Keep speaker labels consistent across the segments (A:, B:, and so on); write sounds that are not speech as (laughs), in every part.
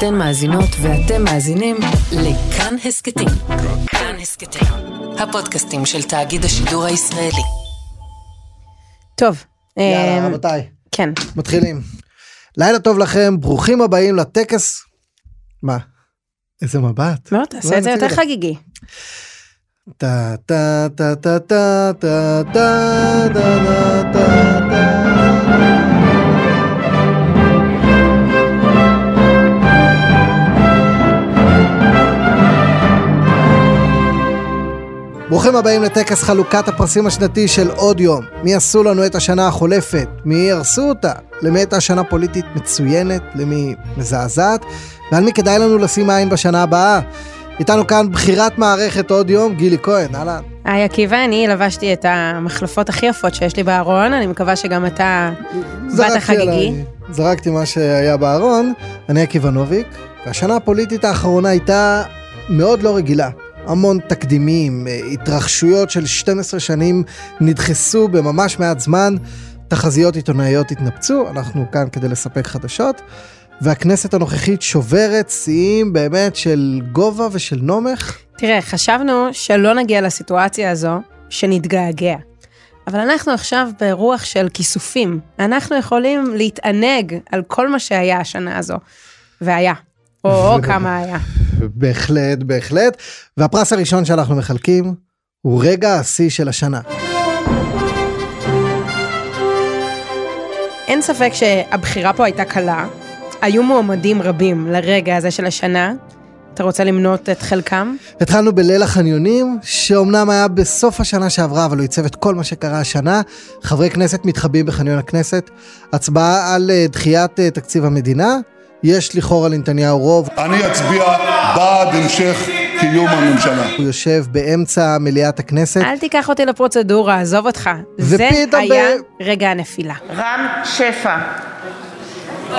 A: אתן מאזינות ואתם מאזינים לכאן הסכתים. כאן הסכתים, הפודקאסטים של תאגיד השידור הישראלי.
B: טוב.
C: יאללה,
B: אה,
C: רבותיי,
B: כן.
C: מתחילים. לילה טוב לכם, ברוכים הבאים לטקס. מה? איזה מבט.
B: לא, תעשה את זה יותר. חגיגי.
C: טה טה טה טה טה טה טה טה טה טה טה ברוכים הבאים לטקס חלוקת הפרסים השנתי של עוד יום. מי עשו לנו את השנה החולפת? מי הרסו אותה? למי הייתה שנה פוליטית מצוינת? למי מזעזעת? ועל מי כדאי לנו לשים עין בשנה הבאה? איתנו כאן בחירת מערכת עוד יום, גילי כהן, אהלן.
B: היי עקיבא, אני לבשתי את המחלפות הכי יפות שיש לי בארון, אני מקווה שגם אתה באת
C: זרקתי
B: חגיגי.
C: עליי- זרקתי מה שהיה בארון, אני עקיבא נוביק, והשנה הפוליטית האחרונה הייתה מאוד לא רגילה. המון תקדימים, אה, התרחשויות של 12 שנים נדחסו בממש מעט זמן, תחזיות עיתונאיות התנפצו, אנחנו כאן כדי לספק חדשות, והכנסת הנוכחית שוברת שיאים באמת של גובה ושל נומך.
B: תראה, חשבנו שלא נגיע לסיטואציה הזו, שנתגעגע. אבל אנחנו עכשיו ברוח של כיסופים. אנחנו יכולים להתענג על כל מה שהיה השנה הזו. והיה. או, או (laughs) כמה היה.
C: בהחלט, בהחלט. והפרס הראשון שאנחנו מחלקים הוא רגע השיא של השנה.
B: אין ספק שהבחירה פה הייתה קלה. היו מועמדים רבים לרגע הזה של השנה. אתה רוצה למנות את חלקם?
C: התחלנו בליל החניונים, שאומנם היה בסוף השנה שעברה, אבל הוא עיצב את כל מה שקרה השנה. חברי כנסת מתחבאים בחניון הכנסת. הצבעה על אה, דחיית אה, תקציב המדינה. יש לכאורה לנתניהו רוב.
D: אני אצביע בעד המשך קיום הממשלה.
C: הוא יושב באמצע מליאת הכנסת.
B: אל תיקח אותי לפרוצדורה, עזוב אותך. זה היה
C: ב-
B: רגע הנפילה.
E: רם שפע,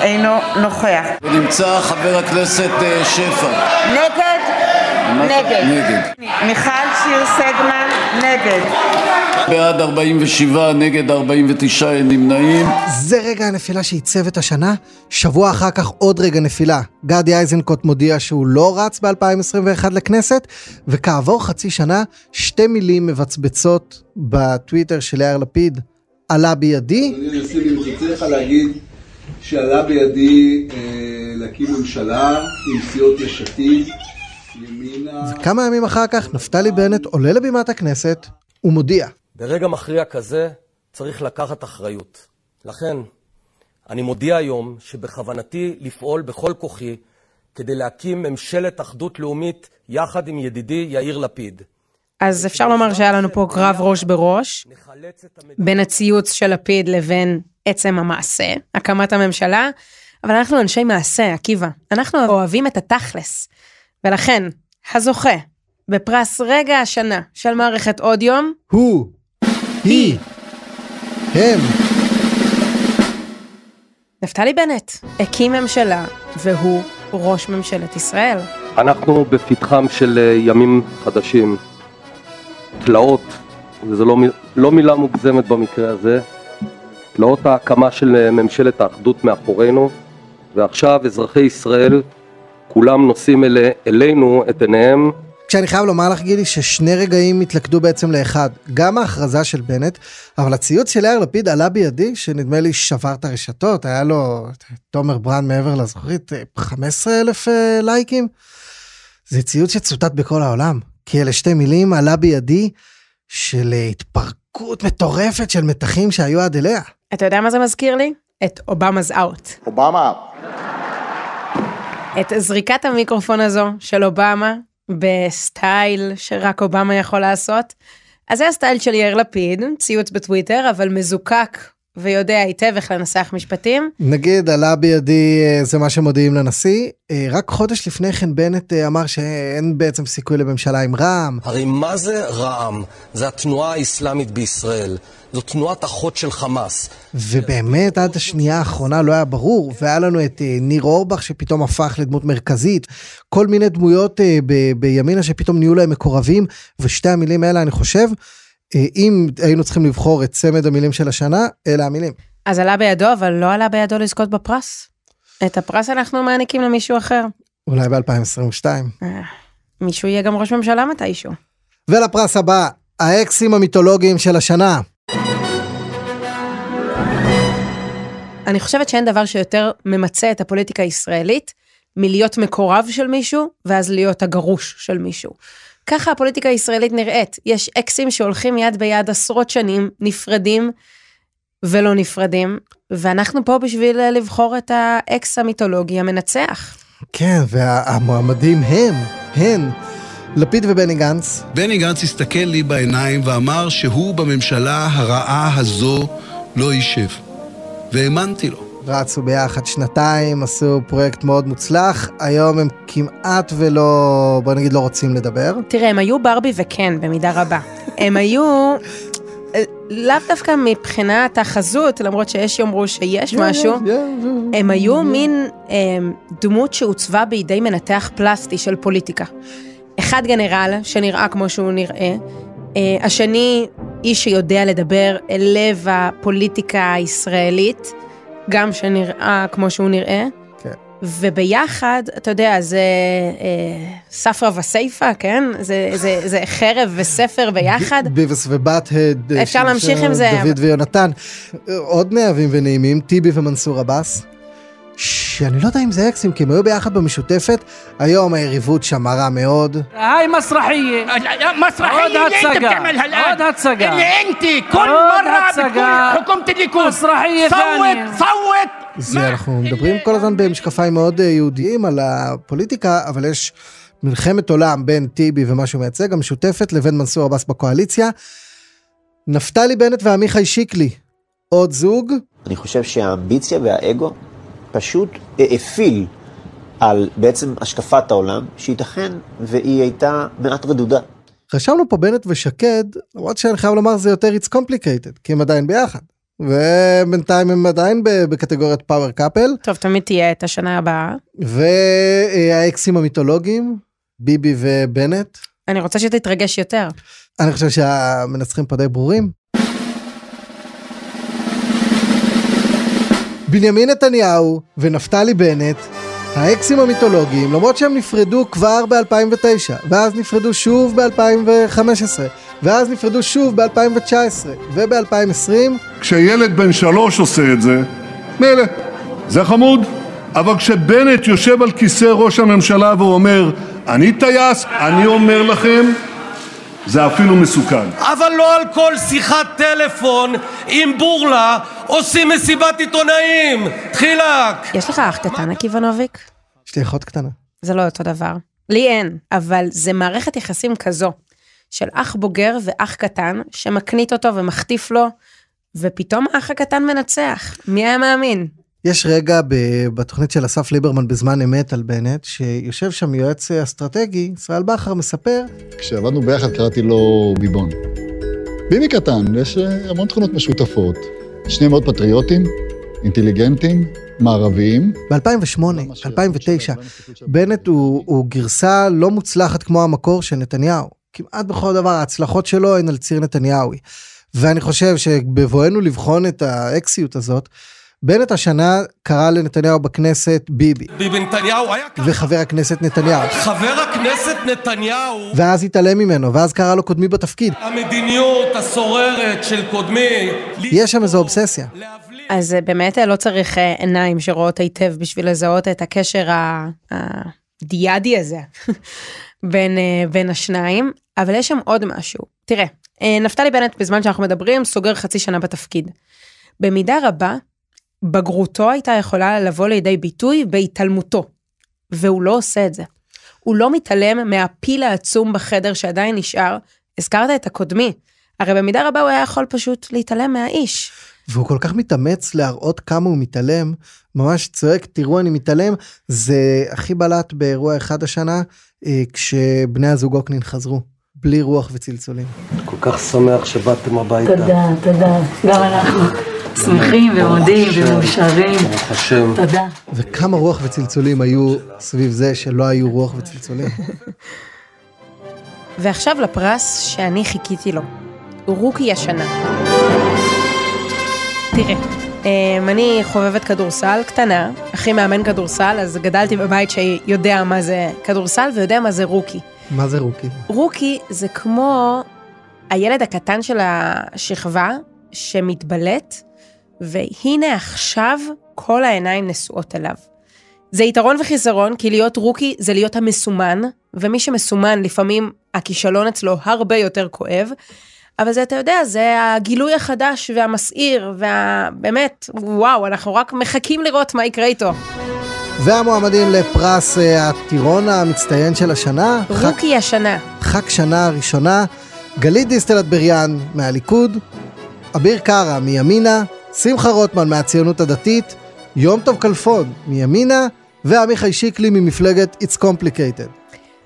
E: אינו נוכח.
F: נמצא חבר הכנסת אה, שפע.
E: נגד? נגד.
F: נגד.
E: מיכל שיר סגמן, נגד.
F: בעד 47, נגד 49, אין נמנעים.
C: זה רגע הנפילה שעיצב את השנה. שבוע אחר כך עוד רגע נפילה. גדי איזנקוט מודיע שהוא לא רץ ב-2021 לכנסת, וכעבור חצי שנה, שתי מילים מבצבצות בטוויטר של יאיר לפיד, עלה בידי.
G: אני מנסה ברשותך לך להגיד שעלה בידי אה, להקים ממשלה עם סיעות יש עתיד, ימינה...
C: וכמה ימים אחר כך נפתלי בנט עולה לבימת הכנסת ומודיע.
H: ברגע מכריע כזה צריך לקחת אחריות. לכן, אני מודיע היום שבכוונתי לפעול בכל כוחי כדי להקים ממשלת אחדות לאומית יחד עם ידידי יאיר לפיד.
B: אז אפשר לומר שהיה לנו פה קרב ראש בראש. בין הציוץ של לפיד לבין עצם המעשה, הקמת הממשלה, אבל אנחנו אנשי מעשה, עקיבא. אנחנו אוהבים את התכלס. ולכן, הזוכה בפרס רגע השנה של מערכת עוד יום,
C: הוא, היא, הם.
B: נפתלי בנט הקים ממשלה, והוא ראש ממשלת ישראל.
H: אנחנו בפתחם של אה, ימים חדשים. תלאות, וזו לא, לא מילה מוגזמת במקרה הזה, תלאות ההקמה של אה, ממשלת האחדות מאחורינו, ועכשיו אזרחי ישראל כולם נושאים אל, אלינו את עיניהם
C: כשאני חייב לומר לך גילי ששני רגעים התלכדו בעצם לאחד, גם ההכרזה של בנט, אבל הציוץ של יאיר לפיד עלה בידי, שנדמה לי שבר את הרשתות, היה לו תומר ברנד מעבר לזכורית, אה, 15 אלף אה, לייקים. זה ציוץ שצוטט בכל העולם, כי אלה שתי מילים עלה בידי של אה, התפרקות מטורפת של מתחים שהיו עד אליה.
B: אתה יודע מה זה מזכיר לי? את Obama's out.
D: אובמה.
B: את זריקת המיקרופון הזו של אובמה בסטייל שרק אובמה יכול לעשות. אז זה הסטייל של יאיר לפיד, ציוץ בטוויטר, אבל מזוקק ויודע היטב איך לנסח משפטים.
C: נגיד עלה בידי אה, זה מה שמודיעים לנשיא, אה, רק חודש לפני כן בנט אה, אמר שאין בעצם סיכוי לממשלה עם רע"מ,
I: הרי מה זה רע"מ? זה התנועה האסלאמית בישראל. זו תנועת אחות של חמאס.
C: ובאמת עד השנייה האחרונה לא היה ברור, והיה לנו את ניר אורבך שפתאום הפך לדמות מרכזית, כל מיני דמויות ב- בימינה שפתאום נהיו להם מקורבים, ושתי המילים האלה אני חושב, אם היינו צריכים לבחור את צמד המילים של השנה, אלה המילים.
B: אז עלה בידו, אבל לא עלה בידו לזכות בפרס. את הפרס אנחנו מעניקים למישהו אחר.
C: אולי ב-2022.
B: אה, מישהו יהיה גם ראש ממשלה מתישהו.
C: ולפרס הבא, האקסים המיתולוגיים של השנה.
B: אני חושבת שאין דבר שיותר ממצה את הפוליטיקה הישראלית מלהיות מקורב של מישהו, ואז להיות הגרוש של מישהו. ככה הפוליטיקה הישראלית נראית. יש אקסים שהולכים יד ביד עשרות שנים, נפרדים ולא נפרדים, ואנחנו פה בשביל אה, לבחור את האקס המיתולוגי המנצח.
C: כן, והמועמדים הם, הן, לפיד ובני גנץ.
J: בני גנץ הסתכל לי בעיניים ואמר שהוא בממשלה הרעה הזו לא יישב. והאמנתי לו.
C: רצו ביחד שנתיים, עשו פרויקט מאוד מוצלח, היום הם כמעט ולא, בוא נגיד, לא רוצים לדבר.
B: תראה, הם היו ברבי וקן במידה רבה. הם היו... אה, לאו דווקא מבחינת החזות, למרות שיש יאמרו שיש משהו, הם היו מין אה, דמות שעוצבה בידי מנתח פלסטי של פוליטיקה. אחד גנרל, שנראה כמו שהוא נראה, אה, השני איש שיודע לדבר אל לב הפוליטיקה הישראלית, גם שנראה כמו שהוא נראה.
C: כן.
B: וביחד, אתה יודע, זה אה, ספרא וסייפא, כן? זה, זה, זה חרב וספר ביחד.
C: ביבס ובת-הד.
B: אפשר להמשיך עם זה,
C: דוד ויונתן. עוד נאהבים ונעימים, טיבי ומנסור עבאס. שאני לא יודע אם זה אקסים, כי הם היו ביחד במשותפת, היום היריבות שם רע מאוד.
K: هاي مسرحية
L: مسرحية
K: עוד
L: اللي انت
K: הצגה,
L: بتعملها الان
K: עוד הצגה.
L: اللي انت كل
K: עוד
L: مرة
K: הצגה.
L: بتقول حكومة الليكود
K: مسرحية
L: صوت
K: ثانية.
L: صوت
C: זה אנחנו מדברים כל הזמן במשקפיים מאוד אה, יהודיים על הפוליטיקה, אבל יש מלחמת עולם בין טיבי ומה שהוא מייצג, המשותפת, לבין מנסור עבאס בקואליציה. נפתלי בנט ועמיחי שיקלי, עוד זוג,
M: אני חושב שהאמביציה והאגו פשוט האפיל על בעצם השקפת העולם, שייתכן והיא הייתה מעט רדודה.
C: רשמנו פה בנט ושקד, למרות שאני חייב לומר זה יותר it's complicated, כי הם עדיין ביחד. ובינתיים הם עדיין בקטגוריית פאוור קאפל,
B: טוב, תמיד תהיה את השנה הבאה.
C: והאקסים המיתולוגיים, ביבי ובנט.
B: אני רוצה שתתרגש יותר.
C: אני חושב שהמנצחים פה די ברורים. בנימין נתניהו ונפתלי בנט, האקסים המיתולוגיים, למרות שהם נפרדו כבר ב-2009, ואז נפרדו שוב ב-2015, ואז נפרדו שוב ב-2019, וב-2020,
D: כשילד בן שלוש עושה את זה, מילא, זה חמוד. אבל כשבנט יושב על כיסא ראש הממשלה ואומר, אני טייס, אני אומר לכם.
N: אבל לא על כל שיחת טלפון עם בורלה עושים מסיבת עיתונאים. דחילק.
B: יש לך אח קטן, עקיבא נוביק?
C: יש לי אחות קטנה.
B: זה לא אותו דבר. לי אין, אבל זה מערכת יחסים כזו, של אח בוגר ואח קטן, שמקנית אותו ומחטיף לו, ופתאום האח הקטן מנצח. מי היה מאמין?
C: יש רגע ב- בתוכנית של אסף ליברמן בזמן אמת על בנט, שיושב שם יועץ אסטרטגי, ישראל בכר מספר,
O: כשעבדנו ביחד קראתי לו ביבון. ביבי קטן, יש אה, המון תכונות משותפות. שניהם מאוד פטריוטים, אינטליגנטים, מערביים.
C: ב-2008, 2009, בנט הוא, הוא גרסה לא מוצלחת כמו המקור של נתניהו. כמעט בכל דבר ההצלחות שלו הן על ציר נתניהוי. ואני חושב שבבואנו לבחון את האקסיות הזאת, בנט השנה קרא לנתניהו בכנסת ביבי,
N: ביבי נתניהו היה ככה.
C: וחבר הכנסת נתניהו.
N: חבר הכנסת נתניהו,
C: ואז התעלם ממנו, ואז קרא לו קודמי בתפקיד.
N: המדיניות הסוררת של קודמי,
C: יש שם איזו אובססיה.
B: אז אה, באמת אה, לא צריך אה, עיניים שרואות היטב בשביל לזהות את הקשר ה- הדיאדי הזה (laughs) בין, בין השניים, אבל יש שם עוד משהו. תראה, אה, נפתלי בנט בזמן שאנחנו מדברים סוגר חצי שנה בתפקיד. במידה רבה, בגרותו הייתה יכולה לבוא לידי ביטוי בהתעלמותו, והוא לא עושה את זה. הוא לא מתעלם מהפיל העצום בחדר שעדיין נשאר. הזכרת את הקודמי, הרי במידה רבה הוא היה יכול פשוט להתעלם מהאיש.
C: והוא כל כך מתאמץ להראות כמה הוא מתעלם, ממש צועק, תראו אני מתעלם, זה הכי בלט באירוע אחד השנה, אה, כשבני הזוג אוקנין חזרו, בלי רוח וצלצולים.
H: כל כך שמח שבאתם הביתה.
P: תודה, תודה. גם אנחנו שמחים ומודים ומאושרים.
H: ברוך השם.
P: תודה.
C: וכמה רוח וצלצולים היו סביב זה שלא היו רוח וצלצולים. (laughs)
B: ועכשיו לפרס שאני חיכיתי לו. רוקי השנה. תראה, אמ, אני חובבת כדורסל קטנה, אחי מאמן כדורסל, אז גדלתי בבית שיודע מה זה כדורסל ויודע מה זה רוקי.
C: מה זה רוקי?
B: רוקי זה כמו הילד הקטן של השכבה שמתבלט, והנה עכשיו כל העיניים נשואות אליו. זה יתרון וחיסרון, כי להיות רוקי זה להיות המסומן, ומי שמסומן לפעמים הכישלון אצלו הרבה יותר כואב, אבל זה, אתה יודע, זה הגילוי החדש והמסעיר, ובאמת, וואו, אנחנו רק מחכים לראות מה יקרה איתו.
C: והמועמדים לפרס אה, הטירון המצטיין של השנה.
B: רוקי השנה.
C: ח"כ שנה הראשונה, גלית דיסטל אטבריאן מהליכוד, אביר קארה מימינה, שמחה רוטמן מהציונות הדתית, יום טוב כלפון מימינה, ועמיחי שיקלי ממפלגת It's Complicated.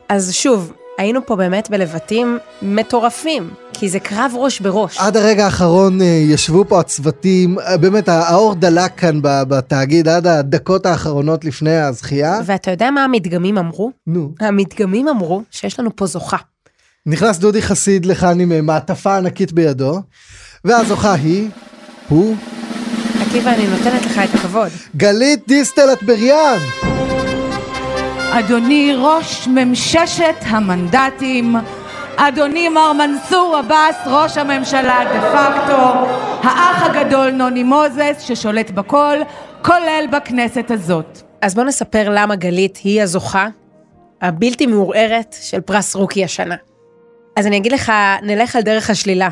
B: אז שוב, היינו פה באמת בלבטים מטורפים, כי זה קרב ראש בראש.
C: עד הרגע האחרון אה, ישבו פה הצוותים, אה, באמת האור דלק כאן בתאגיד עד הדקות האחרונות לפני הזכייה.
B: ואתה יודע מה המדגמים אמרו?
C: נו.
B: המדגמים אמרו שיש לנו פה זוכה.
C: נכנס דודי חסיד לכאן עם אה, מעטפה ענקית בידו, והזוכה היא, הוא,
B: עקיבא, אני נותנת לך את הכבוד.
C: גלית דיסטל אטבריאן.
K: אדוני ראש ממששת המנדטים, אדוני מר מנסור עבאס, ראש הממשלה דה פקטו, האח הגדול נוני מוזס ששולט בכל, כולל בכנסת הזאת.
B: אז בוא נספר למה גלית היא הזוכה הבלתי מעורערת של פרס רוקי השנה. אז אני אגיד לך, נלך על דרך השלילה.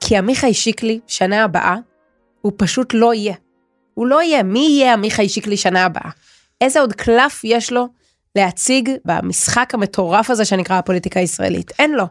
B: כי עמיחי שיקלי, שנה הבאה, הוא פשוט לא יהיה. הוא לא יהיה. מי יהיה עמיחי שיקלי שנה הבאה? איזה עוד קלף יש לו להציג במשחק המטורף הזה שנקרא הפוליטיקה הישראלית? אין לו.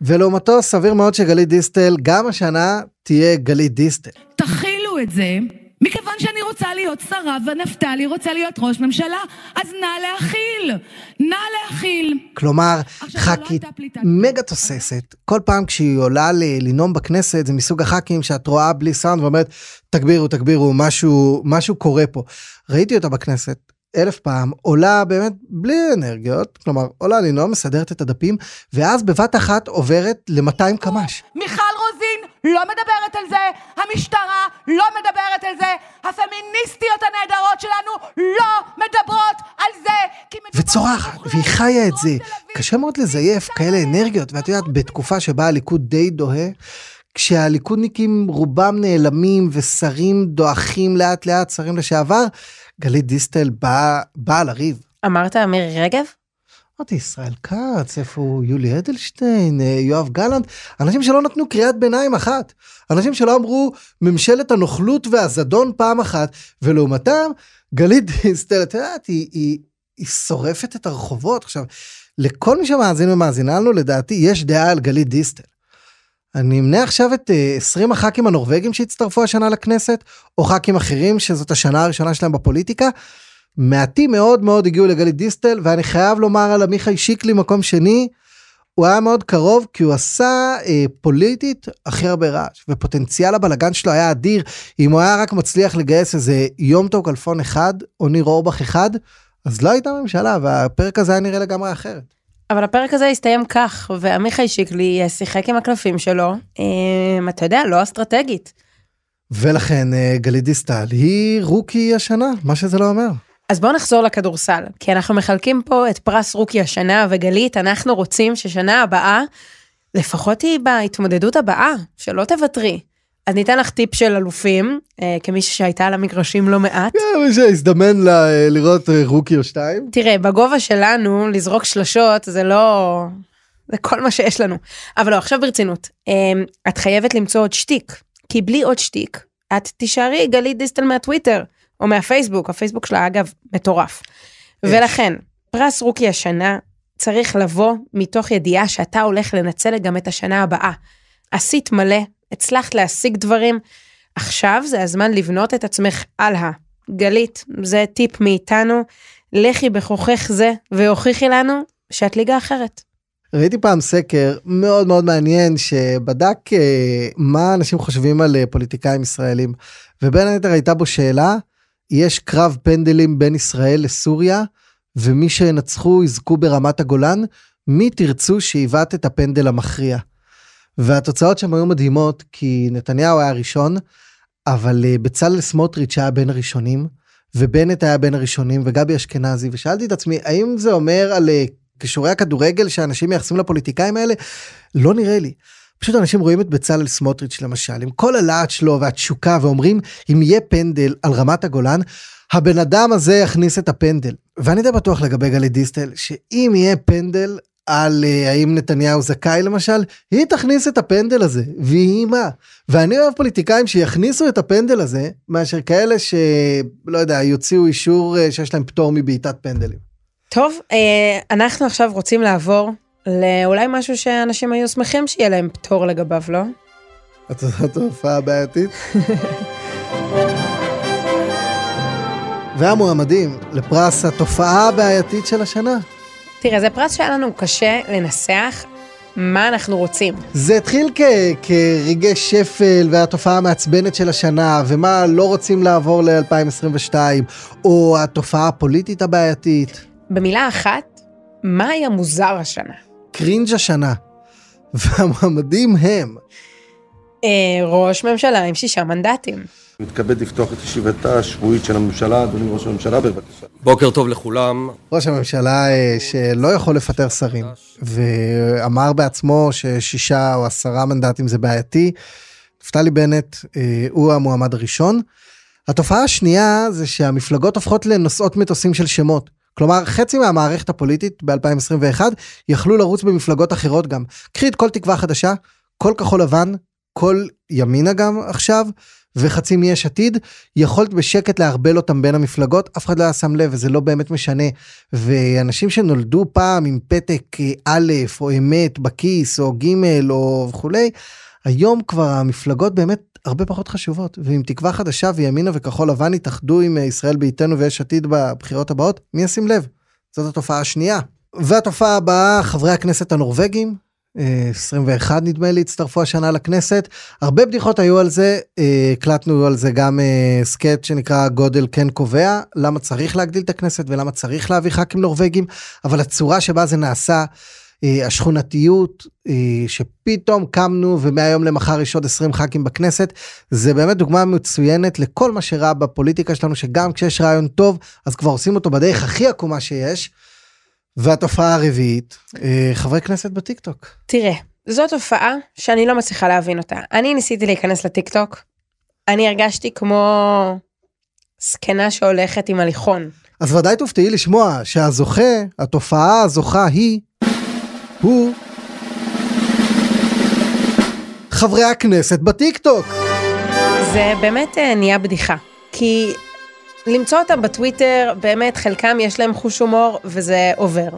C: ולעומתו סביר מאוד שגלית דיסטל גם השנה תהיה גלית דיסטל.
K: תכילו את זה, מכיוון שאני רוצה להיות שרה ונפתלי רוצה להיות ראש ממשלה, אז נא להכיל, נא להכיל.
C: כלומר, ח"כית מגה תוססת, כל פעם כשהיא עולה לנאום בכנסת זה מסוג הח"כים שאת רואה בלי סאונד ואומרת תגבירו תגבירו משהו משהו קורה פה. ראיתי אותה בכנסת אלף פעם עולה באמת בלי אנרגיות כלומר עולה לנאום מסדרת את הדפים ואז בבת אחת עוברת ל-200 קמ"ש.
K: מיכל רוזין לא מדברת על זה, המשטרה לא מדברת על זה, הפמיניסטיות הנהדרות שלנו לא מדברות על זה,
C: וצורחת, והיא חיה את זה. קשה מאוד לזייף כאלה אנרגיות, ואת יודעת, בתקופה שבה הליכוד די דוהה, כשהליכודניקים רובם נעלמים ושרים דועכים לאט לאט, שרים לשעבר, גלית דיסטל באה באה לריב.
B: אמרת מירי רגב?
C: אמרתי, ישראל כץ, איפה יולי אדלשטיין, אה, יואב גלנט, אנשים שלא נתנו קריאת ביניים אחת. אנשים שלא אמרו ממשלת הנוכלות והזדון פעם אחת, ולעומתם, גלית דיסטל, את יודעת, היא, היא, היא שורפת את הרחובות. עכשיו, לכל מי שמאזין ומאזינה לנו, לדעתי, יש דעה על גלית דיסטל. אני אמנה עכשיו את אה, 20 הח"כים הנורבגים שהצטרפו השנה לכנסת, או ח"כים אחרים שזאת השנה הראשונה שלהם בפוליטיקה. מעטים מאוד מאוד הגיעו לגלית דיסטל, ואני חייב לומר על עמיחי שיקלי מקום שני, הוא היה מאוד קרוב כי הוא עשה אה, פוליטית הכי הרבה רעש, ופוטנציאל הבלגן שלו היה אדיר. אם הוא היה רק מצליח לגייס איזה יום טוב כלפון אחד, או ניר אורבך אחד, אז לא הייתה ממשלה, והפרק הזה היה נראה לגמרי אחרת.
B: אבל הפרק הזה הסתיים כך, ועמיחי שיקלי שיחק עם הקלפים שלו, אה, אתה יודע, לא אסטרטגית.
C: ולכן אה, גלית דיסטל היא רוקי השנה, מה שזה לא אומר.
B: אז בואו נחזור לכדורסל, כי אנחנו מחלקים פה את פרס רוקי השנה, וגלית, אנחנו רוצים ששנה הבאה, לפחות היא בהתמודדות הבאה, שלא תוותרי. אז ניתן לך טיפ של אלופים, אה, כמישהי שהייתה על המגרשים לא מעט.
C: מי שהזדמן אה, לראות רוקי או שתיים.
B: תראה, בגובה שלנו, לזרוק שלשות זה לא... זה כל מה שיש לנו. אבל לא, עכשיו ברצינות. אה, את חייבת למצוא עוד שטיק, כי בלי עוד שטיק, את תישארי גלית דיסטל מהטוויטר, או מהפייסבוק, הפייסבוק שלה אגב מטורף. ולכן, פרס רוקי השנה צריך לבוא מתוך ידיעה שאתה הולך לנצל גם את השנה הבאה. עשית מלא, הצלחת להשיג דברים, עכשיו זה הזמן לבנות את עצמך הלאה. גלית, זה טיפ מאיתנו, לכי בכוחך זה והוכיחי לנו שאת ליגה אחרת.
C: ראיתי פעם סקר מאוד מאוד מעניין שבדק אה, מה אנשים חושבים על אה, פוליטיקאים ישראלים ובין היתר הייתה בו שאלה יש קרב פנדלים בין ישראל לסוריה ומי שינצחו יזכו ברמת הגולן מי תרצו שעיוות את הפנדל המכריע. והתוצאות שם היו מדהימות כי נתניהו היה ראשון אבל אה, בצלאל סמוטריץ' היה בין הראשונים, ובנט היה בין הראשונים, וגבי אשכנזי, ושאלתי את עצמי, האם זה אומר על אה, כישורי הכדורגל שאנשים מייחסים לפוליטיקאים האלה? לא נראה לי. פשוט אנשים רואים את בצלאל סמוטריץ' למשל, עם כל הלהט שלו והתשוקה, ואומרים, אם יהיה פנדל על רמת הגולן, הבן אדם הזה יכניס את הפנדל. ואני די בטוח לגבי גלית דיסטל, שאם יהיה פנדל על uh, האם נתניהו זכאי למשל, היא תכניס את הפנדל הזה, ויהי מה. ואני אוהב פוליטיקאים שיכניסו את הפנדל הזה, מאשר כאלה שלא יודע, יוציאו אישור uh, שיש להם פטור מבעיטת פנדלים.
B: טוב, אה, אנחנו עכשיו רוצים לעבור לאולי משהו שאנשים היו שמחים שיהיה להם פטור לגביו, לא? (laughs)
C: את יודעת תופעה בעייתית? והמועמדים לפרס התופעה הבעייתית של השנה.
B: תראה, זה פרס שהיה לנו קשה לנסח מה אנחנו רוצים.
C: זה התחיל כ- כרגעי שפל והתופעה המעצבנת של השנה ומה לא רוצים לעבור ל-2022 או התופעה הפוליטית הבעייתית.
B: במילה אחת, מה היה מוזר השנה?
C: קרינג' השנה. והמועמדים הם
B: אה, ראש ממשלה עם שישה מנדטים.
Q: מתכבד לפתוח את ישיבתה השבועית של הממשלה, אדוני ראש הממשלה, בבקשה.
H: בוקר טוב לכולם.
C: ראש הממשלה אה, שלא יכול לפטר שרים ואמר בעצמו ששישה או עשרה מנדטים זה בעייתי. נפתלי בנט אה, הוא המועמד הראשון. התופעה השנייה זה שהמפלגות הופכות לנושאות מטוסים של שמות. כלומר חצי מהמערכת הפוליטית ב-2021 יכלו לרוץ במפלגות אחרות גם. קחי את כל תקווה חדשה, כל כחול לבן, כל ימינה גם עכשיו, וחצי מיש עתיד, יכולת בשקט לערבל אותם בין המפלגות, אף אחד לא היה שם לב וזה לא באמת משנה. ואנשים שנולדו פעם עם פתק אה, א' או אמת בכיס או ג' או וכולי, היום כבר המפלגות באמת הרבה פחות חשובות. ועם תקווה חדשה וימינה וכחול לבן יתאחדו עם אה, ישראל ביתנו ויש עתיד בבחירות הבאות, מי ישים לב? זאת התופעה השנייה. והתופעה הבאה, חברי הכנסת הנורבגים, 21 נדמה לי הצטרפו השנה לכנסת הרבה בדיחות היו על זה אה, הקלטנו על זה גם אה, סקט שנקרא גודל כן קובע למה צריך להגדיל את הכנסת ולמה צריך להביא ח"כים נורבגים אבל הצורה שבה זה נעשה אה, השכונתיות שפתאום קמנו ומהיום למחר יש עוד 20 ח"כים בכנסת זה באמת דוגמה מצוינת לכל מה שרע בפוליטיקה שלנו שגם כשיש רעיון טוב אז כבר עושים אותו בדרך הכי עקומה שיש. והתופעה הרביעית אה, חברי כנסת בטיקטוק.
B: תראה, זו תופעה שאני לא מצליחה להבין אותה. אני ניסיתי להיכנס לטיקטוק, אני הרגשתי כמו זקנה שהולכת עם הליכון.
C: אז ודאי תופתעי לשמוע שהזוכה, התופעה הזוכה היא, הוא חברי הכנסת בטיקטוק.
B: זה באמת אה, נהיה בדיחה, כי למצוא אותם בטוויטר, באמת חלקם יש להם חוש הומור וזה עובר.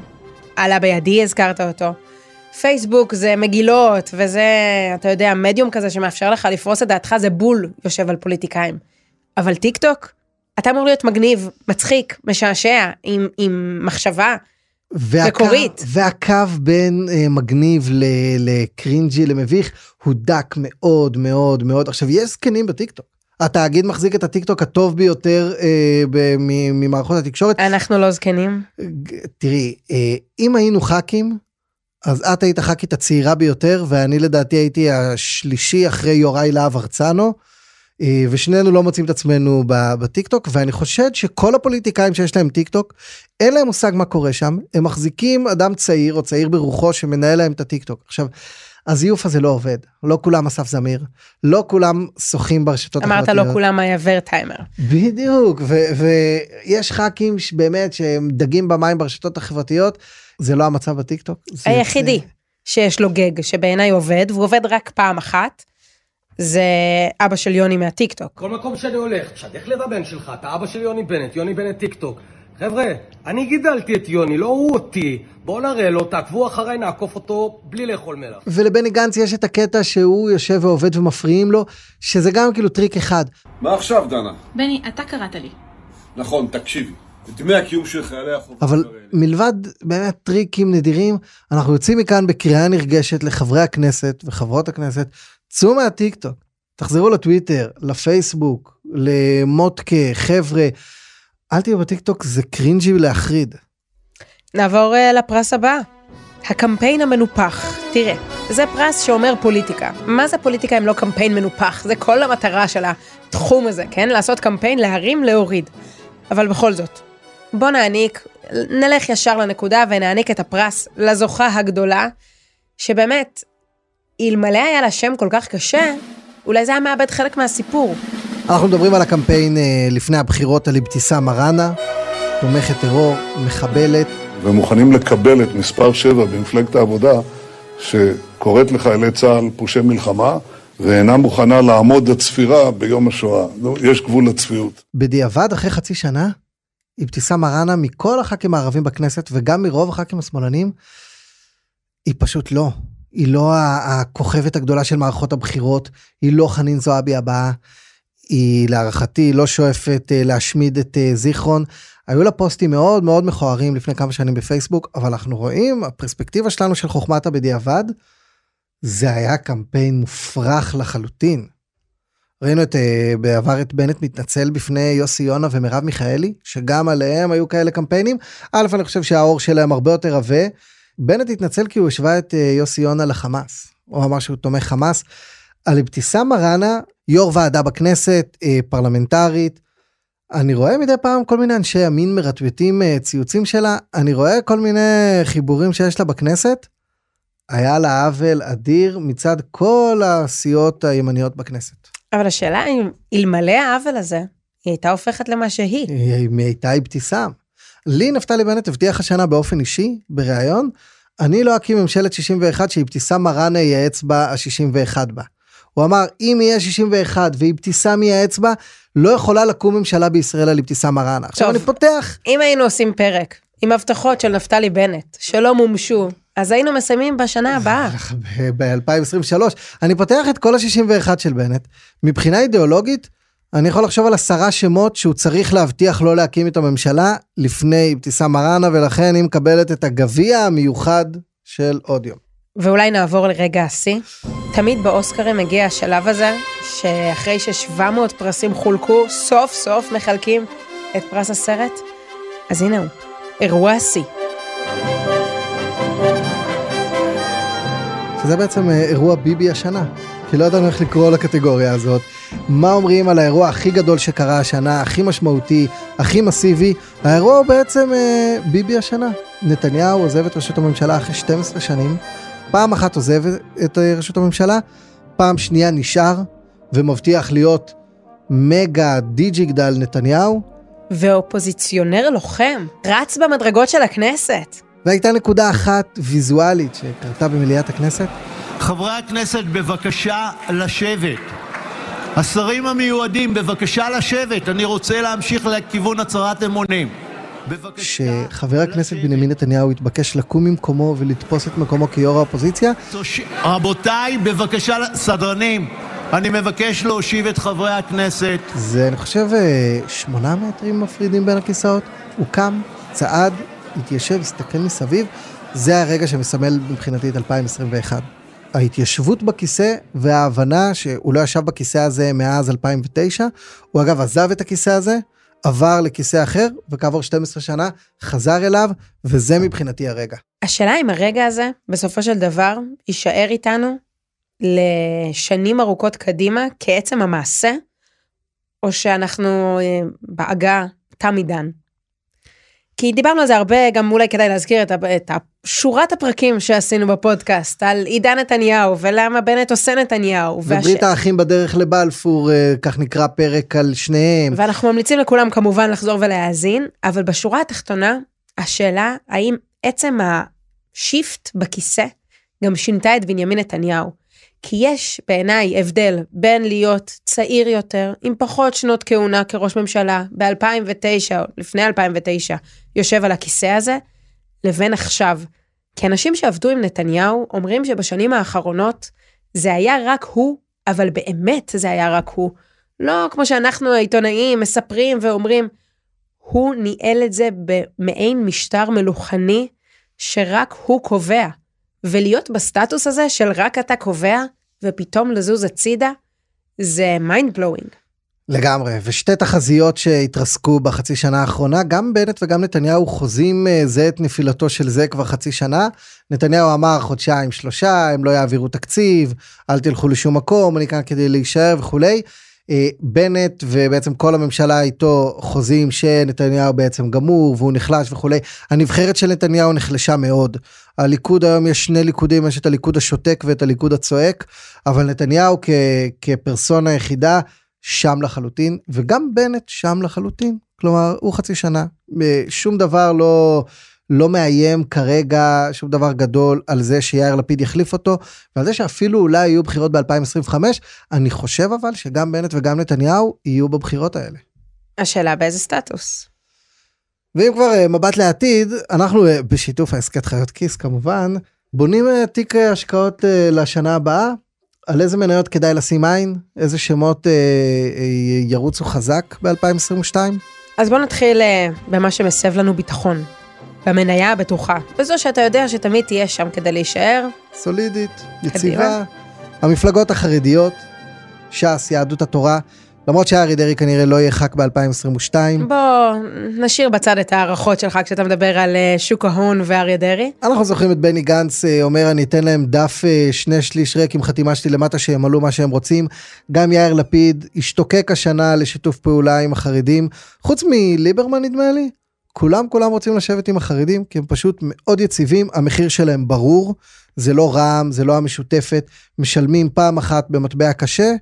B: עלה בידי, הזכרת אותו. פייסבוק זה מגילות, וזה, אתה יודע, מדיום כזה שמאפשר לך לפרוס את דעתך, זה בול יושב על פוליטיקאים. אבל טיק טוק, אתה אמור להיות מגניב, מצחיק, משעשע, עם, עם מחשבה.
C: והקו,
B: מקורית.
C: והקו בין אה, מגניב ל cringy למביך הוא דק מאוד מאוד מאוד. עכשיו יש זקנים בטיקטוק. התאגיד מחזיק את הטיקטוק הטוב ביותר אה, ב- מ- ממערכות התקשורת.
B: אנחנו לא זקנים.
C: תראי, אה, אם היינו ח"כים, אז את היית הח"כית הצעירה ביותר, ואני לדעתי הייתי השלישי אחרי יוראי להב הרצנו, אה, ושנינו לא מוצאים את עצמנו בטיקטוק, ואני חושד שכל הפוליטיקאים שיש להם טיקטוק, אין להם מושג מה קורה שם, הם מחזיקים אדם צעיר או צעיר ברוחו שמנהל להם את הטיקטוק. עכשיו, הזיוף הזה לא עובד, לא כולם אסף זמיר, לא כולם שוחים ברשתות
B: אמרת לא כולם היה ורטהיימר.
C: בדיוק, ויש ח"כים שבאמת שהם דגים במים ברשתות החברתיות, זה לא המצב בטיקטוק.
B: היחידי שיש לו gag שבעיניי עובד, והוא עובד רק פעם אחת, זה אבא של יוני מהטיקטוק.
N: כל מקום שאני הולך, תשדך לי את הבן שלך, אתה אבא של יוני בנט, יוני בנט טיק טוק. חבר'ה, אני גידלתי את יוני, לא הוא אותי. בואו נראה לו, תעקבו אחריי, נעקוף אותו בלי לאכול מלח.
C: ולבני גנץ יש את הקטע שהוא יושב ועובד ומפריעים לו, שזה גם כאילו טריק אחד.
R: מה עכשיו, דנה?
P: בני, אתה קראת לי.
R: נכון, תקשיבי. דמי הקיום של חיילי החובה.
C: אבל מלבד באמת טריקים נדירים, אנחנו יוצאים מכאן בקריאה נרגשת לחברי הכנסת וחברות הכנסת, צאו מהטיקטוק, תחזרו לטוויטר, לפייסבוק, למוטקה, חבר'ה, אל תהיו בטיקטוק, זה cringy להחריד.
B: נעבור אה, לפרס הבא. הקמפיין המנופח. תראה, זה פרס שאומר פוליטיקה. מה זה פוליטיקה אם לא קמפיין מנופח? זה כל המטרה של התחום הזה, כן? לעשות קמפיין, להרים, להוריד. אבל בכל זאת, בוא נעניק, נלך ישר לנקודה ונעניק את הפרס לזוכה הגדולה, שבאמת, אלמלא היה לה שם כל כך קשה, אולי זה היה מאבד חלק מהסיפור.
C: אנחנו מדברים על הקמפיין אה, לפני הבחירות על אבתיסאם מראענה, תומכת טרור, מחבלת.
D: ומוכנים לקבל את מספר 7 במפלגת העבודה, שקוראת לחיילי צה"ל פושעי מלחמה, ואינה מוכנה לעמוד הצפירה ביום השואה. יש גבול לצביעות.
C: בדיעבד, אחרי חצי שנה, אבתיסאם מראענה, מכל הח"כים הערבים בכנסת, וגם מרוב הח"כים השמאלנים, היא פשוט לא. היא לא הכוכבת הגדולה של מערכות הבחירות, היא לא חנין זועבי הבאה, היא להערכתי לא שואפת אה, להשמיד את אה, זיכרון. היו לה פוסטים מאוד מאוד מכוערים לפני כמה שנים בפייסבוק, אבל אנחנו רואים, הפרספקטיבה שלנו של חוכמת הבדיעבד, זה היה קמפיין מופרך לחלוטין. ראינו את, אה, בעבר את בנט מתנצל בפני יוסי יונה ומרב מיכאלי, שגם עליהם היו כאלה קמפיינים. א', אני חושב שהאור שלהם הרבה יותר עבה. בנט התנצל כי הוא השווה את יוסי יונה לחמאס. הוא אמר שהוא תומך חמאס. על אבתיסאם מראענה, יו"ר ועדה בכנסת, אה, פרלמנטרית. אני רואה מדי פעם כל מיני אנשי ימין מרטווטים אה, ציוצים שלה, אני רואה כל מיני חיבורים שיש לה בכנסת. היה לה עוול אדיר מצד כל הסיעות הימניות בכנסת.
B: אבל השאלה אם אלמלא העוול הזה, היא הייתה הופכת למה שהיא.
C: היא היא הייתה אבתיסאם. לי נפתלי בנט הבטיח השנה באופן אישי, בריאיון, אני לא אקים ממשלת 61 שאבתיסאם מראענה ייעץ בה ה-61 בה. הוא אמר, אם יהיה 61 ואבתיסאם ייעץ בה, לא יכולה לקום ממשלה בישראל על אבתיסאם מראענה. עכשיו אני פותח.
B: אם היינו עושים פרק עם הבטחות של נפתלי בנט שלא מומשו, אז היינו מסיימים בשנה הבאה.
C: ב-2023. אני פותח את כל ה-61 של בנט. מבחינה אידיאולוגית, אני יכול לחשוב על עשרה שמות שהוא צריך להבטיח לא להקים את הממשלה לפני אבתיסאם מראענה, ולכן היא מקבלת את הגביע המיוחד של עוד יום.
B: ואולי נעבור לרגע השיא. תמיד באוסקרים מגיע השלב הזה, שאחרי ש-700 פרסים חולקו, סוף סוף מחלקים את פרס הסרט. אז הנה הוא, אירוע השיא.
C: שזה בעצם אה, אירוע ביבי השנה. כי לא ידענו איך לקרוא לקטגוריה הזאת. מה אומרים על האירוע הכי גדול שקרה השנה, הכי משמעותי, הכי מסיבי? האירוע הוא בעצם אה, ביבי השנה. נתניהו עוזב את ראשות הממשלה אחרי 12 שנים, פעם אחת עוזב את אה, ראשות הממשלה, פעם שנייה נשאר ומבטיח להיות מגה דיג'יגדל נתניהו.
B: ואופוזיציונר לוחם, רץ במדרגות של הכנסת.
C: והייתה נקודה אחת ויזואלית שקרתה במליאת הכנסת.
S: חברי הכנסת, בבקשה לשבת. השרים המיועדים, בבקשה לשבת. אני רוצה להמשיך לכיוון הצהרת אמונים.
C: שחבר הכנסת בנימין נתניהו התבקש לקום ממקומו ולתפוס את מקומו כיו"ר האופוזיציה.
S: רבותיי, בבקשה, סדרנים, אני מבקש להושיב את חברי הכנסת.
C: זה, אני חושב, אה, שמונה מטרים מפרידים בין הכיסאות. הוא קם, צעד, התיישב, הסתכל מסביב. זה הרגע שמסמל מבחינתי את 2021. ההתיישבות בכיסא וההבנה שהוא לא ישב בכיסא הזה מאז 2009. הוא אגב עזב את הכיסא הזה, עבר לכיסא אחר, וכעבור 12 שנה חזר אליו, וזה מבחינתי הרגע.
B: השאלה אם הרגע הזה, בסופו של דבר, יישאר איתנו לשנים ארוכות קדימה כעצם המעשה, או שאנחנו אה, בעגה תם עידן. כי דיברנו על זה הרבה, גם אולי כדאי להזכיר את, את שורת הפרקים שעשינו בפודקאסט, על עידן נתניהו, ולמה בנט עושה נתניהו.
C: וברית האחים בדרך לבלפור, אה, כך נקרא פרק על שניהם.
B: ואנחנו ממליצים לכולם כמובן לחזור ולהאזין, אבל בשורה התחתונה, השאלה האם עצם השיפט בכיסא גם שינתה את בנימין נתניהו. כי יש בעיניי הבדל בין להיות צעיר יותר, עם פחות שנות כהונה כראש ממשלה, ב-2009 או לפני 2009, יושב על הכיסא הזה, לבין עכשיו. כי אנשים שעבדו עם נתניהו אומרים שבשנים האחרונות זה היה רק הוא, אבל באמת זה היה רק הוא. לא כמו שאנחנו העיתונאים מספרים ואומרים, הוא ניהל את זה במעין משטר מלוכני שרק הוא קובע. ולהיות בסטטוס הזה של רק אתה קובע, ופתאום לזוז הצידה, זה mind blowing.
C: לגמרי, ושתי תחזיות שהתרסקו בחצי שנה האחרונה, גם בנט וגם נתניהו חוזים אה, זה את נפילתו של זה כבר חצי שנה. נתניהו אמר חודשיים שלושה, הם לא יעבירו תקציב, אל תלכו לשום מקום, אני כאן כדי להישאר וכולי. אה, בנט ובעצם כל הממשלה איתו חוזים שנתניהו בעצם גמור והוא נחלש וכולי. הנבחרת של נתניהו נחלשה מאוד. הליכוד היום יש שני ליכודים, יש את הליכוד השותק ואת הליכוד הצועק, אבל נתניהו כ, כפרסונה יחידה שם לחלוטין, וגם בנט שם לחלוטין. כלומר, הוא חצי שנה, אה, שום דבר לא... לא מאיים כרגע שום דבר גדול על זה שיאיר לפיד יחליף אותו, ועל זה שאפילו אולי יהיו בחירות ב-2025, אני חושב אבל שגם בנט וגם נתניהו יהיו בבחירות האלה.
B: השאלה באיזה סטטוס.
C: ואם כבר אה, מבט לעתיד, אנחנו אה, בשיתוף ההסכת חיות כיס כמובן, בונים אה, תיק השקעות לשנה הבאה, על איזה מניות כדאי לשים עין, איזה שמות ירוצו חזק ב-2022?
B: אז בוא נתחיל במה שמסב לנו ביטחון. במניה הבטוחה, וזו שאתה יודע שתמיד תהיה שם כדי להישאר.
C: סולידית, יציבה. המפלגות החרדיות, ש"ס, יהדות התורה, למרות שארי דרעי כנראה לא יהיה ח"כ ב-2022.
B: בוא נשאיר בצד את ההערכות שלך כשאתה מדבר על אה, שוק ההון ואריה דרעי.
C: אנחנו זוכרים את בני גנץ אה, אומר אני אתן להם דף אה, שני שליש ריק עם חתימה שלי למטה שימלאו מה שהם רוצים. גם יאיר לפיד השתוקק השנה לשיתוף פעולה עם החרדים, חוץ מליברמן נדמה לי. כולם כולם רוצים לשבת עם החרדים כי הם פשוט מאוד יציבים, המחיר שלהם ברור, זה לא רע"מ, זה לא המשותפת, משלמים פעם אחת במטבע קשה,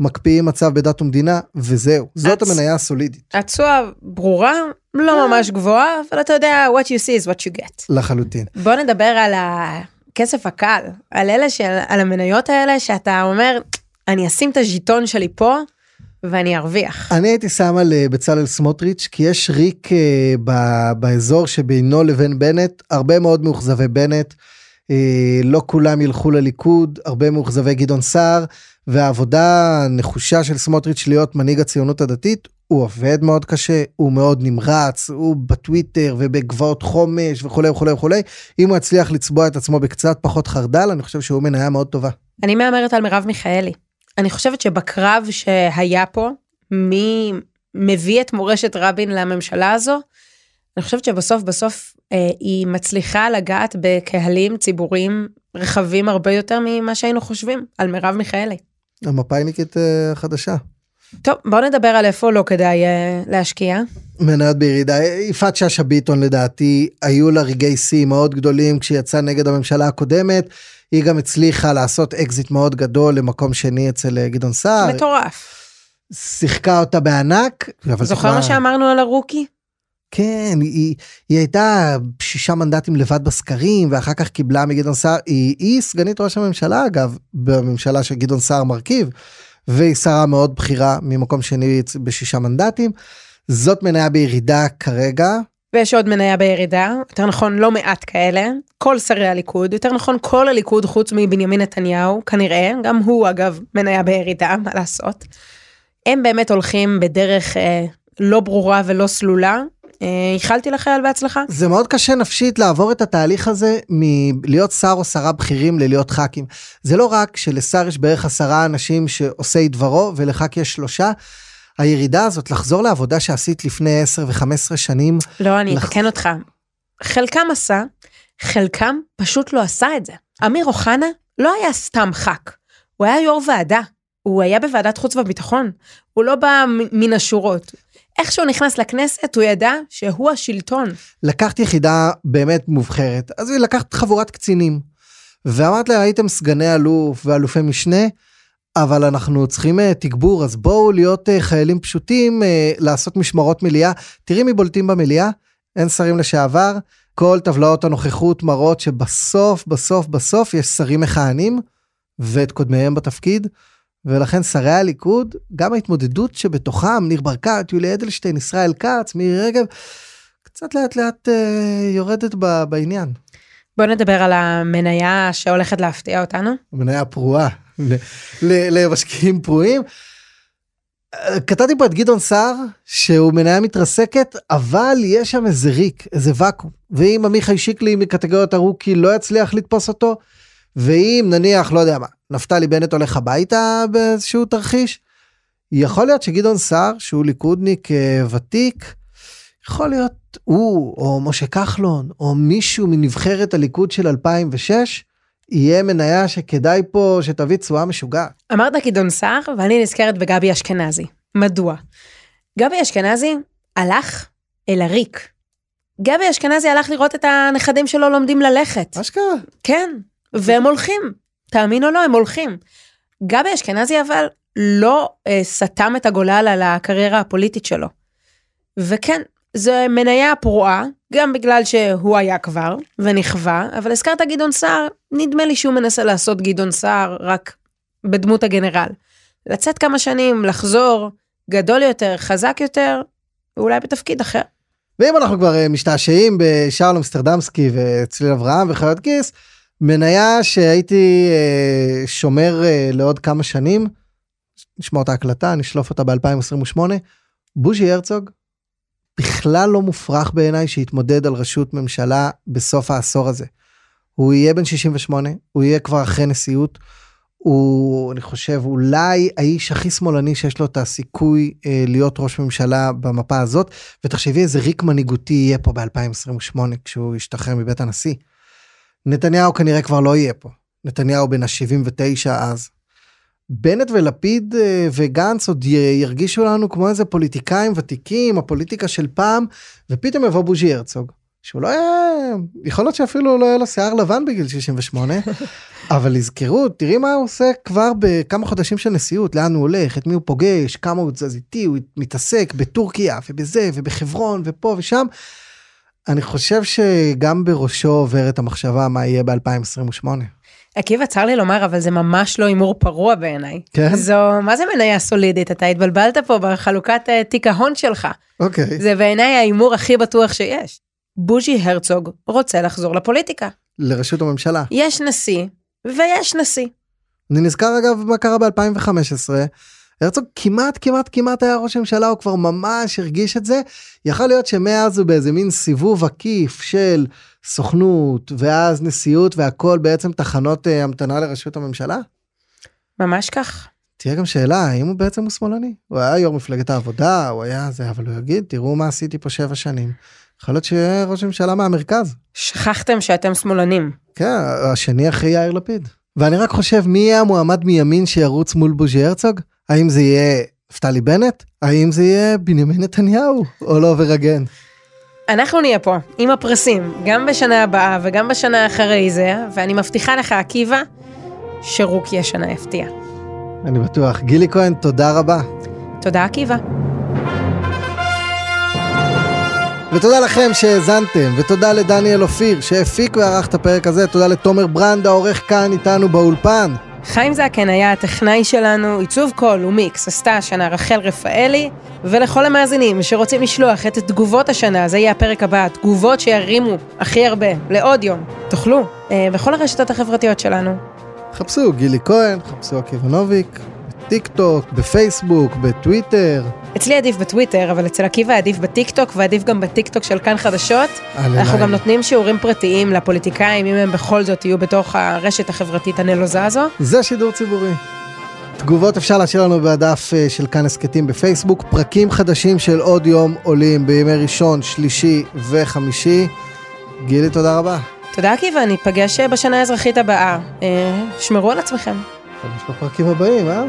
C: מקפיאים מצב בדת ומדינה, וזהו. זאת הצ... המניה הסולידית.
B: התשואה ברורה, לא ממש גבוהה, אבל אתה יודע, what you see is what you get.
C: לחלוטין.
B: בוא נדבר על הכסף הקל, על אלה, של, על המניות האלה שאתה אומר, אני אשים את הז'יטון שלי פה, ואני ארוויח.
C: אני הייתי שם על אה, בצלאל סמוטריץ', כי יש ריק ב- באזור שבינו לבין בנט, הרבה מאוד מאוכזבי בנט. Uh, לא כולם ילכו לליכוד, הרבה מאוכזבי גדעון סער, והעבודה הנחושה של סמוטריץ' להיות מנהיג הציונות הדתית, הוא עובד מאוד קשה, הוא מאוד נמרץ, הוא בטוויטר ובגבעות חומש וכולי וכולי וכולי. אם הוא יצליח לצבוע את עצמו בקצת פחות חרדל, אני חושב שהוא מניה מאוד טובה.
B: אני מהמרת על מרב מיכאלי. אני חושבת שבקרב שהיה פה, מי מביא את מורשת רבין לממשלה הזו, אני חושבת שבסוף בסוף אה, היא מצליחה לגעת בקהלים ציבוריים רחבים הרבה יותר ממה שהיינו חושבים על מרב מיכאלי.
C: המפאיניקית אה, החדשה.
B: טוב, בוא נדבר על איפה לא כדאי אה, להשקיע.
C: מניות בירידה. יפעת שאשא ביטון לדעתי, היו לה רגעי שיא מאוד גדולים כשהיא נגד הממשלה הקודמת. היא גם הצליחה לעשות אקזיט מאוד גדול למקום שני אצל אה, גדעון סער.
B: מטורף.
C: שיחקה אותה בענק.
B: זוכר מה שאמרנו על ה rookie?
C: כן, היא, היא הייתה שישה מנדטים לבד בסקרים, ואחר כך קיבלה מגדעון סער, היא, היא סגנית ראש הממשלה אגב, בממשלה שגדעון סער מרכיב, והיא שרה מאוד בכירה ממקום שני בשישה מנדטים. זאת מניה בירידה כרגע,
B: ויש עוד מניה בירידה, יותר נכון לא מעט כאלה, כל שרי הליכוד, יותר נכון כל הליכוד חוץ מבנימין נתניהו, כנראה, גם הוא אגב מניה בירידה, מה לעשות. הם באמת הולכים בדרך אה, לא ברורה ולא סלולה. אה, איחלתי לחייל בהצלחה.
C: זה מאוד קשה נפשית לעבור את התהליך הזה מלהיות שר או שרה בכירים ללהיות ח"כים. זה לא רק שלשר יש בערך עשרה אנשים שעושי דברו ולח"כ יש שלושה. הירידה הזאת, לחזור לעבודה שעשית לפני 10 ו-15 שנים.
B: לא, אני אתקן לח... אותך. חלקם עשה, חלקם פשוט לא עשה את זה. אמיר אוחנה לא היה סתם ח"כ, הוא היה יו"ר ועדה. הוא היה בוועדת חוץ וביטחון, הוא לא בא מן השורות. איך שהוא נכנס לכנסת, הוא ידע שהוא השלטון.
C: לקחת יחידה באמת מובחרת, אז לקחת חבורת קצינים. ואמרת לה, הייתם סגני אלוף ואלופי משנה, אבל אנחנו צריכים uh, תגבור, אז בואו להיות uh, חיילים פשוטים, uh, לעשות משמרות מליאה. תראי מי בולטים במליאה, אין שרים לשעבר, כל טבלאות הנוכחות מראות שבסוף, בסוף, בסוף יש שרים מכהנים, ואת קודמיהם בתפקיד, ולכן שרי הליכוד, גם ההתמודדות שבתוכם, ניר ברקת, יולי אדלשטיין, ישראל כץ, מירי רגב, קצת לאט לאט uh, יורדת ב, בעניין.
B: בוא נדבר על המניה שהולכת להפתיע אותנו.
C: מניה פרועה. למשקיעים פרועים. קטעתי פה את גדעון סער, שהוא מניה מתרסקת, אבל יש שם איזה ריק, איזה ואקום. ואם עמיחי שיקלי מקטגוריית הרוקי לא יצליח לתפוס אותו, ואם נניח, לא יודע מה, נפתלי בנט הולך הביתה באיזשהו תרחיש, יכול להיות שגדעון סער, שהוא ליכודניק אה, ותיק, יכול להיות הוא, או משה כחלון, או מישהו מנבחרת הליכוד של 2006, יהיה מניה שכדאי פה שתביא תשואה משוגעת.
B: אמרת גדעון סער, ואני נזכרת בגבי אשכנזי. מדוע? גבי אשכנזי הלך אל הריק. גבי אשכנזי הלך לראות את הנכדים שלו לומדים ללכת.
C: אשכרה?
B: כן, והם הולכים. תאמין או לא, הם הולכים. גבי אשכנזי אבל לא אה, סתם את הגולל על הקריירה הפוליטית שלו. וכן, זו מניה פרועה, גם בגלל שהוא היה כבר ונכווה, אבל הזכרת גדעון סער, נדמה לי שהוא מנסה לעשות גדעון סער רק בדמות הגנרל. לצאת כמה שנים, לחזור, גדול יותר, חזק יותר, ואולי בתפקיד אחר.
C: ואם אנחנו כבר אה, משתעשעים בשאול אמסטרדמסקי וצליל אברהם וחיות גיס, מניה שהייתי אה, שומר אה, לעוד כמה שנים, נשמע אותה הקלטה, נשלוף אותה ב-2028, בוז'י הרצוג, בכלל לא מופרך בעיניי שיתמודד על ראשות ממשלה בסוף העשור הזה. הוא יהיה בן 68, הוא יהיה כבר אחרי נשיאות, הוא, אני חושב, אולי האיש הכי שמאלני שיש לו את הסיכוי אה, להיות ראש ממשלה במפה הזאת, ותחשבי איזה ריק מנהיגותי יהיה פה ב-2028 כשהוא ישתחרר מבית הנשיא. נתניהו כנראה כבר לא יהיה פה. נתניהו בן ה-79 אז. בנט ולפיד אה, וגנץ עוד ירגישו לנו כמו איזה פוליטיקאים ותיקים, הפוליטיקה של פעם, ופתאום יבוא בוז'י הרצוג. שהוא לא היה, יכול להיות שאפילו לא היה לו שיער לבן בגיל 68, (laughs) אבל יזכרו, תראי מה הוא עושה כבר בכמה חודשים של נשיאות, לאן הוא הולך, את מי הוא פוגש, כמה הוא זז איתי, הוא מתעסק בטורקיה ובזה ובחברון ופה ושם. אני חושב שגם בראשו עוברת המחשבה מה יהיה ב-2028.
B: עקיבא, צר לי לומר, אבל זה ממש לא הימור פרוע בעיניי.
C: כן?
B: זו, מה זה מניה סולידית? אתה התבלבלת פה בחלוקת אה, תיק ההון שלך.
C: אוקיי.
B: זה בעיניי ההימור הכי בטוח שיש. בוז'י הרצוג רוצה לחזור לפוליטיקה.
C: לראשות הממשלה.
B: יש נשיא, ויש נשיא.
C: אני נזכר אגב מה קרה ב-2015. הרצוג כמעט כמעט כמעט היה ראש הממשלה הוא כבר ממש הרגיש את זה יכול להיות שמאז הוא באיזה מין סיבוב עקיף של סוכנות ואז נשיאות והכל בעצם תחנות uh, המתנה לראשות הממשלה.
B: ממש כך.
C: תהיה גם שאלה האם הוא בעצם הוא שמאלני הוא היה יו"ר מפלגת העבודה הוא היה זה אבל הוא יגיד תראו מה עשיתי פה שבע שנים. יכול להיות שיהיה ראש הממשלה מהמרכז.
B: שכחתם שאתם שמאלנים.
C: כן השני אחרי יאיר לפיד. ואני רק חושב מי יהיה המועמד מימין שירוץ מול בוז'י הרצוג? האם זה יהיה נפתלי בנט? האם זה יהיה בנימין נתניהו? או לא ורגן?
B: אנחנו נהיה פה עם הפרסים, גם בשנה הבאה וגם בשנה אחרי זה, ואני מבטיחה לך, עקיבא, שרוקי השנה יפתיע.
C: אני בטוח. גילי כהן, תודה רבה.
B: תודה, עקיבא.
C: ותודה לכם שהאזנתם, ותודה לדניאל אופיר שהפיק וערך את הפרק הזה, תודה לתומר ברנד העורך כאן איתנו באולפן.
B: חיים זקן היה הטכנאי שלנו, עיצוב קול ומיקס עשתה השנה רחל רפאלי, ולכל המאזינים שרוצים לשלוח את תגובות השנה, זה יהיה הפרק הבא, תגובות שירימו הכי הרבה, לעוד יום, תוכלו, אה, בכל הרשתות החברתיות שלנו.
C: חפשו גילי כהן, חפשו עקיבא נוביק, בטיק טוק, בפייסבוק, בטוויטר.
B: אצלי עדיף בטוויטר, אבל אצל עקיבא עדיף בטיק טוק, ועדיף גם בטיק טוק של כאן חדשות. אנחנו גם נותנים שיעורים פרטיים לפוליטיקאים, אם הם בכל זאת יהיו בתוך הרשת החברתית הנלוזה הזו.
C: זה שידור ציבורי. תגובות אפשר להשאיר לנו בדף אה, של כאן הסכתים בפייסבוק. פרקים חדשים של עוד יום עולים בימי ראשון, שלישי וחמישי. גילי, תודה רבה.
B: תודה עקיבא, ניפגש בשנה האזרחית הבאה. אה, שמרו על עצמכם.
C: יש בפרקים הבאים, אה?